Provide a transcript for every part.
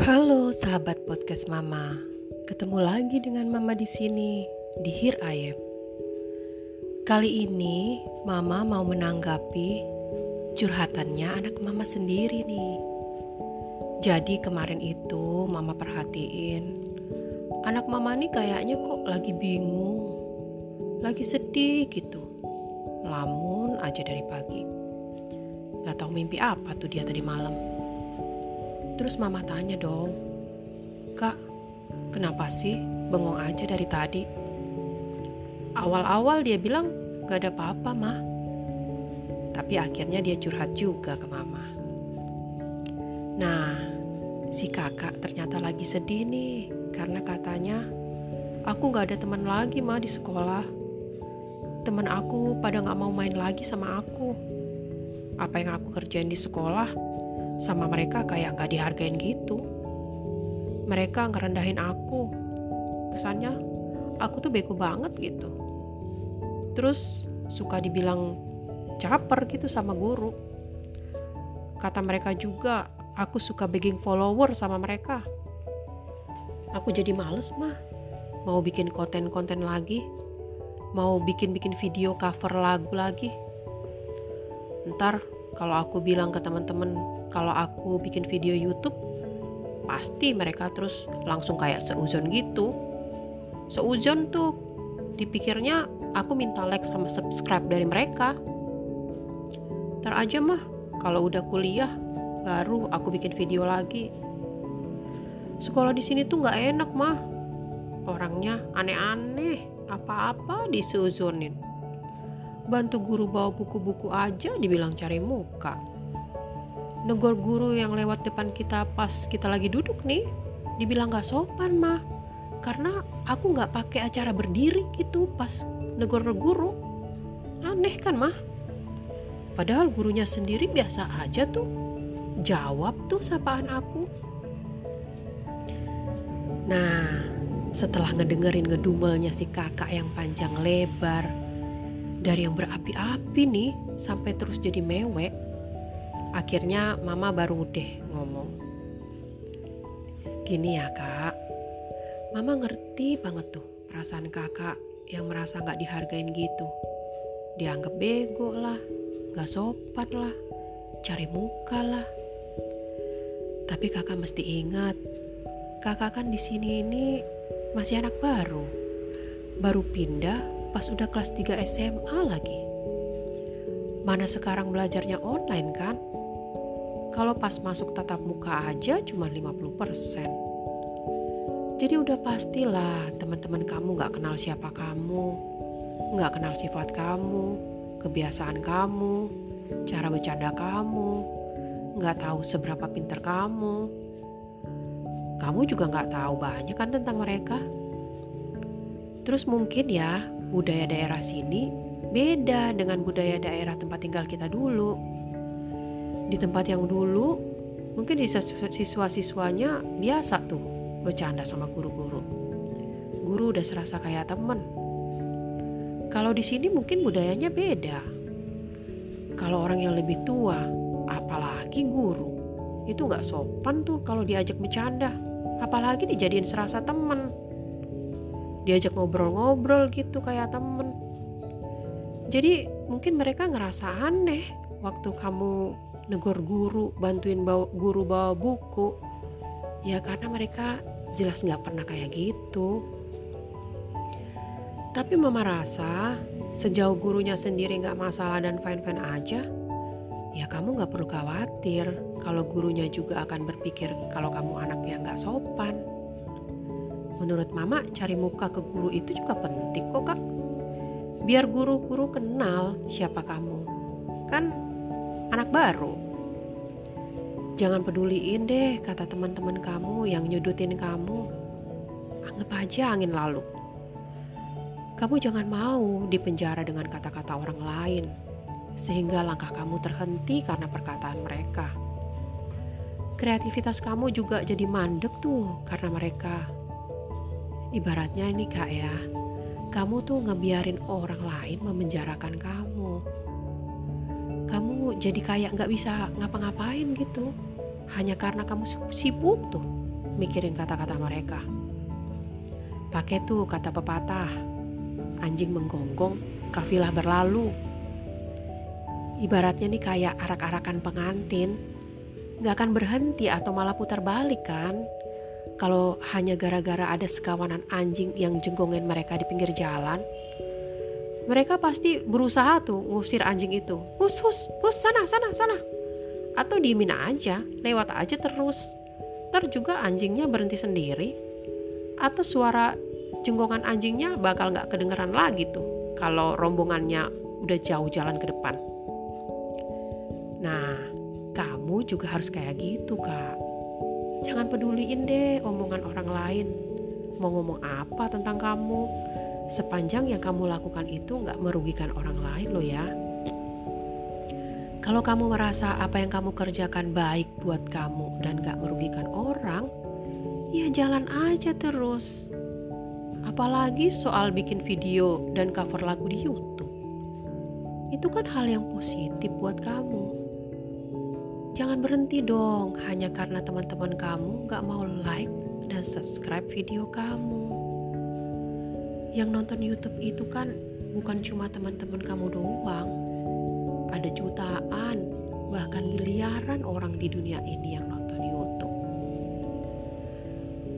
Halo sahabat podcast Mama, ketemu lagi dengan Mama di sini di Hir Ayep. Kali ini Mama mau menanggapi curhatannya anak Mama sendiri nih. Jadi kemarin itu Mama perhatiin anak Mama nih kayaknya kok lagi bingung, lagi sedih gitu, lamun aja dari pagi. Gak tahu mimpi apa tuh dia tadi malam. Terus mama tanya dong, Kak, kenapa sih bengong aja dari tadi? Awal-awal dia bilang gak ada apa-apa mah. Tapi akhirnya dia curhat juga ke mama. Nah, si kakak ternyata lagi sedih nih karena katanya aku gak ada teman lagi mah di sekolah. Teman aku pada gak mau main lagi sama aku. Apa yang aku kerjain di sekolah sama mereka kayak gak dihargain gitu. Mereka ngerendahin aku. Kesannya aku tuh bego banget gitu. Terus suka dibilang caper gitu sama guru. Kata mereka juga aku suka begging follower sama mereka. Aku jadi males mah. Mau bikin konten-konten lagi. Mau bikin-bikin video cover lagu lagi. Ntar kalau aku bilang ke teman-teman kalau aku bikin video YouTube, pasti mereka terus langsung kayak seuzon gitu. Seuzon tuh dipikirnya aku minta like sama subscribe dari mereka. Ntar aja mah kalau udah kuliah baru aku bikin video lagi. Sekolah di sini tuh nggak enak mah. Orangnya aneh-aneh, apa-apa diseuzonin bantu guru bawa buku-buku aja dibilang cari muka. Negor guru yang lewat depan kita pas kita lagi duduk nih, dibilang gak sopan mah. Karena aku gak pakai acara berdiri gitu pas negor guru. Aneh kan mah? Padahal gurunya sendiri biasa aja tuh. Jawab tuh sapaan aku. Nah, setelah ngedengerin ngedumelnya si kakak yang panjang lebar, dari yang berapi-api nih sampai terus jadi mewek. Akhirnya mama baru deh ngomong. Gini ya kak, mama ngerti banget tuh perasaan kakak yang merasa gak dihargain gitu. Dianggap bego lah, gak sopan lah, cari muka lah. Tapi kakak mesti ingat, kakak kan di sini ini masih anak baru. Baru pindah pas udah kelas 3 SMA lagi. Mana sekarang belajarnya online kan? Kalau pas masuk tatap muka aja cuma 50%. Jadi udah pastilah teman-teman kamu gak kenal siapa kamu, gak kenal sifat kamu, kebiasaan kamu, cara bercanda kamu, gak tahu seberapa pinter kamu. Kamu juga gak tahu banyak kan tentang mereka. Terus mungkin ya budaya daerah sini beda dengan budaya daerah tempat tinggal kita dulu. Di tempat yang dulu, mungkin siswa-siswanya biasa tuh bercanda sama guru-guru. Guru udah serasa kayak temen. Kalau di sini mungkin budayanya beda. Kalau orang yang lebih tua, apalagi guru, itu nggak sopan tuh kalau diajak bercanda. Apalagi dijadiin serasa temen diajak ngobrol-ngobrol gitu kayak temen jadi mungkin mereka ngerasa aneh waktu kamu negor guru bantuin bawa, guru bawa buku ya karena mereka jelas nggak pernah kayak gitu tapi mama rasa sejauh gurunya sendiri nggak masalah dan fine-fine aja ya kamu nggak perlu khawatir kalau gurunya juga akan berpikir kalau kamu anak yang nggak sopan Menurut mama, cari muka ke guru itu juga penting kok kak. Biar guru-guru kenal siapa kamu. Kan anak baru. Jangan peduliin deh kata teman-teman kamu yang nyudutin kamu. Anggap aja angin lalu. Kamu jangan mau dipenjara dengan kata-kata orang lain, sehingga langkah kamu terhenti karena perkataan mereka. Kreativitas kamu juga jadi mandek tuh karena mereka Ibaratnya ini kak ya, kamu tuh ngebiarin orang lain memenjarakan kamu. Jadi kayak nggak bisa ngapa-ngapain gitu, hanya karena kamu sibuk tuh mikirin kata-kata mereka. Pakai tuh kata pepatah, anjing menggonggong, kafilah berlalu. Ibaratnya nih kayak arak-arakan pengantin, gak akan berhenti atau malah putar balik kan? Kalau hanya gara-gara ada sekawanan anjing yang jenggongin mereka di pinggir jalan, mereka pasti berusaha tuh ngusir anjing itu. Hus, hus, hus, sana, sana, sana. Atau diemin aja, lewat aja terus. Ntar juga anjingnya berhenti sendiri. Atau suara jenggongan anjingnya bakal gak kedengeran lagi tuh. Kalau rombongannya udah jauh jalan ke depan. Nah, kamu juga harus kayak gitu, Kak. Jangan peduliin deh omongan orang lain. Mau ngomong apa tentang kamu, sepanjang yang kamu lakukan itu nggak merugikan orang lain loh ya. Kalau kamu merasa apa yang kamu kerjakan baik buat kamu dan gak merugikan orang, ya jalan aja terus. Apalagi soal bikin video dan cover lagu di YouTube. Itu kan hal yang positif buat kamu. Jangan berhenti dong hanya karena teman-teman kamu gak mau like dan subscribe video kamu. Yang nonton YouTube itu kan bukan cuma teman-teman kamu doang. Ada jutaan, bahkan miliaran orang di dunia ini yang nonton YouTube.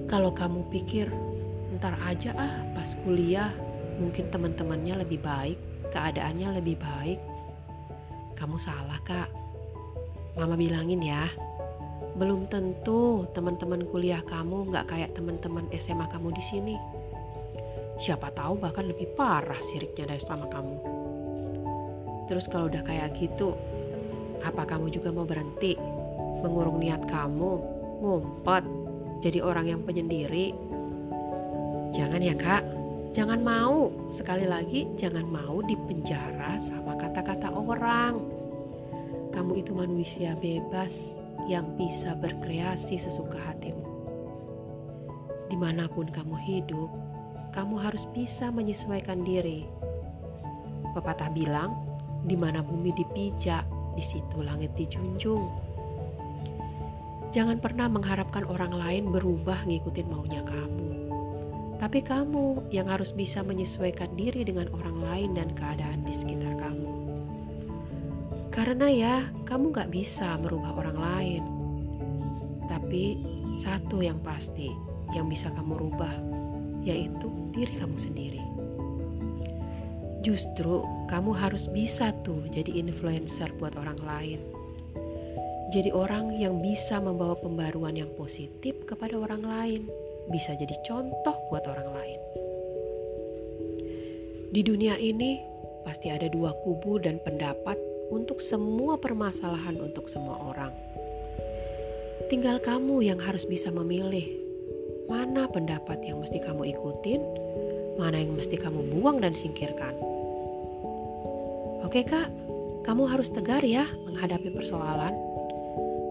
Kalau kamu pikir ntar aja ah pas kuliah mungkin teman-temannya lebih baik, keadaannya lebih baik. Kamu salah kak Mama bilangin ya, belum tentu teman-teman kuliah kamu nggak kayak teman-teman SMA kamu di sini. Siapa tahu bahkan lebih parah siriknya dari sama kamu. Terus kalau udah kayak gitu, apa kamu juga mau berhenti mengurung niat kamu, ngumpet, jadi orang yang penyendiri? Jangan ya kak, jangan mau. Sekali lagi, jangan mau dipenjara sama kata-kata orang. Kamu itu manusia bebas yang bisa berkreasi sesuka hatimu. Di mana pun kamu hidup, kamu harus bisa menyesuaikan diri. Pepatah bilang, di mana bumi dipijak, di situ langit dijunjung. Jangan pernah mengharapkan orang lain berubah ngikutin maunya kamu. Tapi kamu yang harus bisa menyesuaikan diri dengan orang lain dan keadaan di sekitar kamu. Karena ya, kamu gak bisa merubah orang lain. Tapi satu yang pasti yang bisa kamu rubah, yaitu diri kamu sendiri. Justru kamu harus bisa tuh jadi influencer buat orang lain. Jadi orang yang bisa membawa pembaruan yang positif kepada orang lain, bisa jadi contoh buat orang lain. Di dunia ini pasti ada dua kubu dan pendapat untuk semua permasalahan untuk semua orang. Tinggal kamu yang harus bisa memilih mana pendapat yang mesti kamu ikutin, mana yang mesti kamu buang dan singkirkan. Oke kak, kamu harus tegar ya menghadapi persoalan.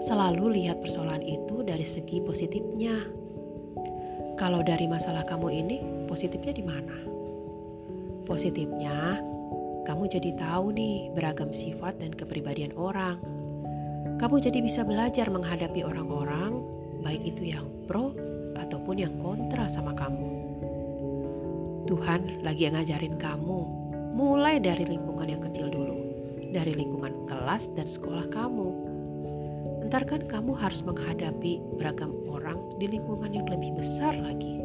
Selalu lihat persoalan itu dari segi positifnya. Kalau dari masalah kamu ini, positifnya di mana? Positifnya, kamu jadi tahu nih beragam sifat dan kepribadian orang. Kamu jadi bisa belajar menghadapi orang-orang, baik itu yang pro ataupun yang kontra sama kamu. Tuhan lagi ngajarin kamu, mulai dari lingkungan yang kecil dulu, dari lingkungan kelas dan sekolah kamu. Ntar kan kamu harus menghadapi beragam orang di lingkungan yang lebih besar lagi,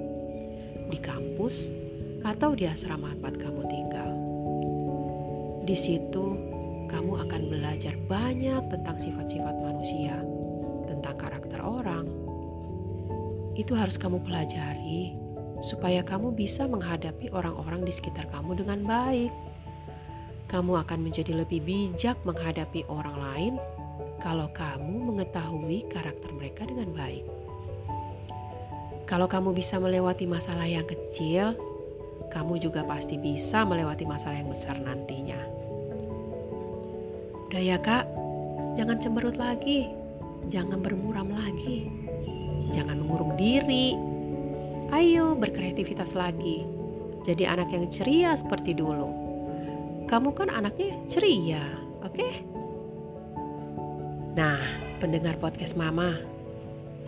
di kampus atau di asrama tempat kamu tinggal. Di situ, kamu akan belajar banyak tentang sifat-sifat manusia, tentang karakter orang. Itu harus kamu pelajari supaya kamu bisa menghadapi orang-orang di sekitar kamu dengan baik. Kamu akan menjadi lebih bijak menghadapi orang lain kalau kamu mengetahui karakter mereka dengan baik. Kalau kamu bisa melewati masalah yang kecil, kamu juga pasti bisa melewati masalah yang besar nantinya. Udah ya kak, jangan cemberut lagi, jangan bermuram lagi, jangan mengurung diri. Ayo berkreativitas lagi, jadi anak yang ceria seperti dulu. Kamu kan anaknya ceria, oke? Okay? Nah, pendengar podcast mama,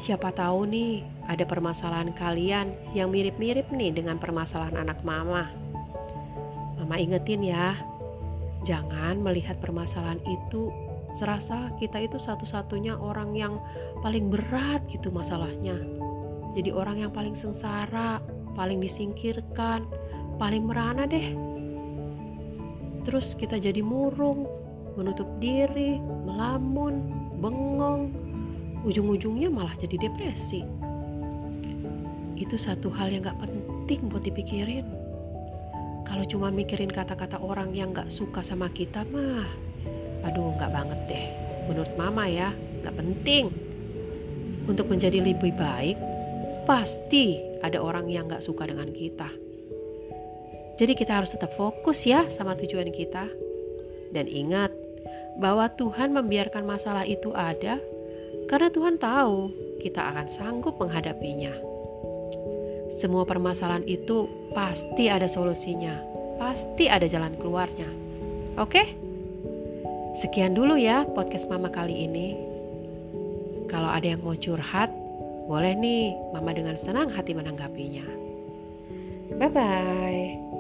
siapa tahu nih ada permasalahan kalian yang mirip-mirip nih dengan permasalahan anak mama. Mama ingetin ya, jangan melihat permasalahan itu serasa kita itu satu-satunya orang yang paling berat gitu masalahnya. Jadi orang yang paling sengsara, paling disingkirkan, paling merana deh. Terus kita jadi murung, menutup diri, melamun, bengong, ujung-ujungnya malah jadi depresi itu satu hal yang gak penting buat dipikirin. Kalau cuma mikirin kata-kata orang yang gak suka sama kita mah, aduh gak banget deh. Menurut mama ya, gak penting. Untuk menjadi lebih baik, pasti ada orang yang gak suka dengan kita. Jadi kita harus tetap fokus ya sama tujuan kita. Dan ingat bahwa Tuhan membiarkan masalah itu ada karena Tuhan tahu kita akan sanggup menghadapinya. Semua permasalahan itu pasti ada solusinya, pasti ada jalan keluarnya. Oke? Sekian dulu ya podcast Mama kali ini. Kalau ada yang mau curhat, boleh nih Mama dengan senang hati menanggapinya. Bye bye.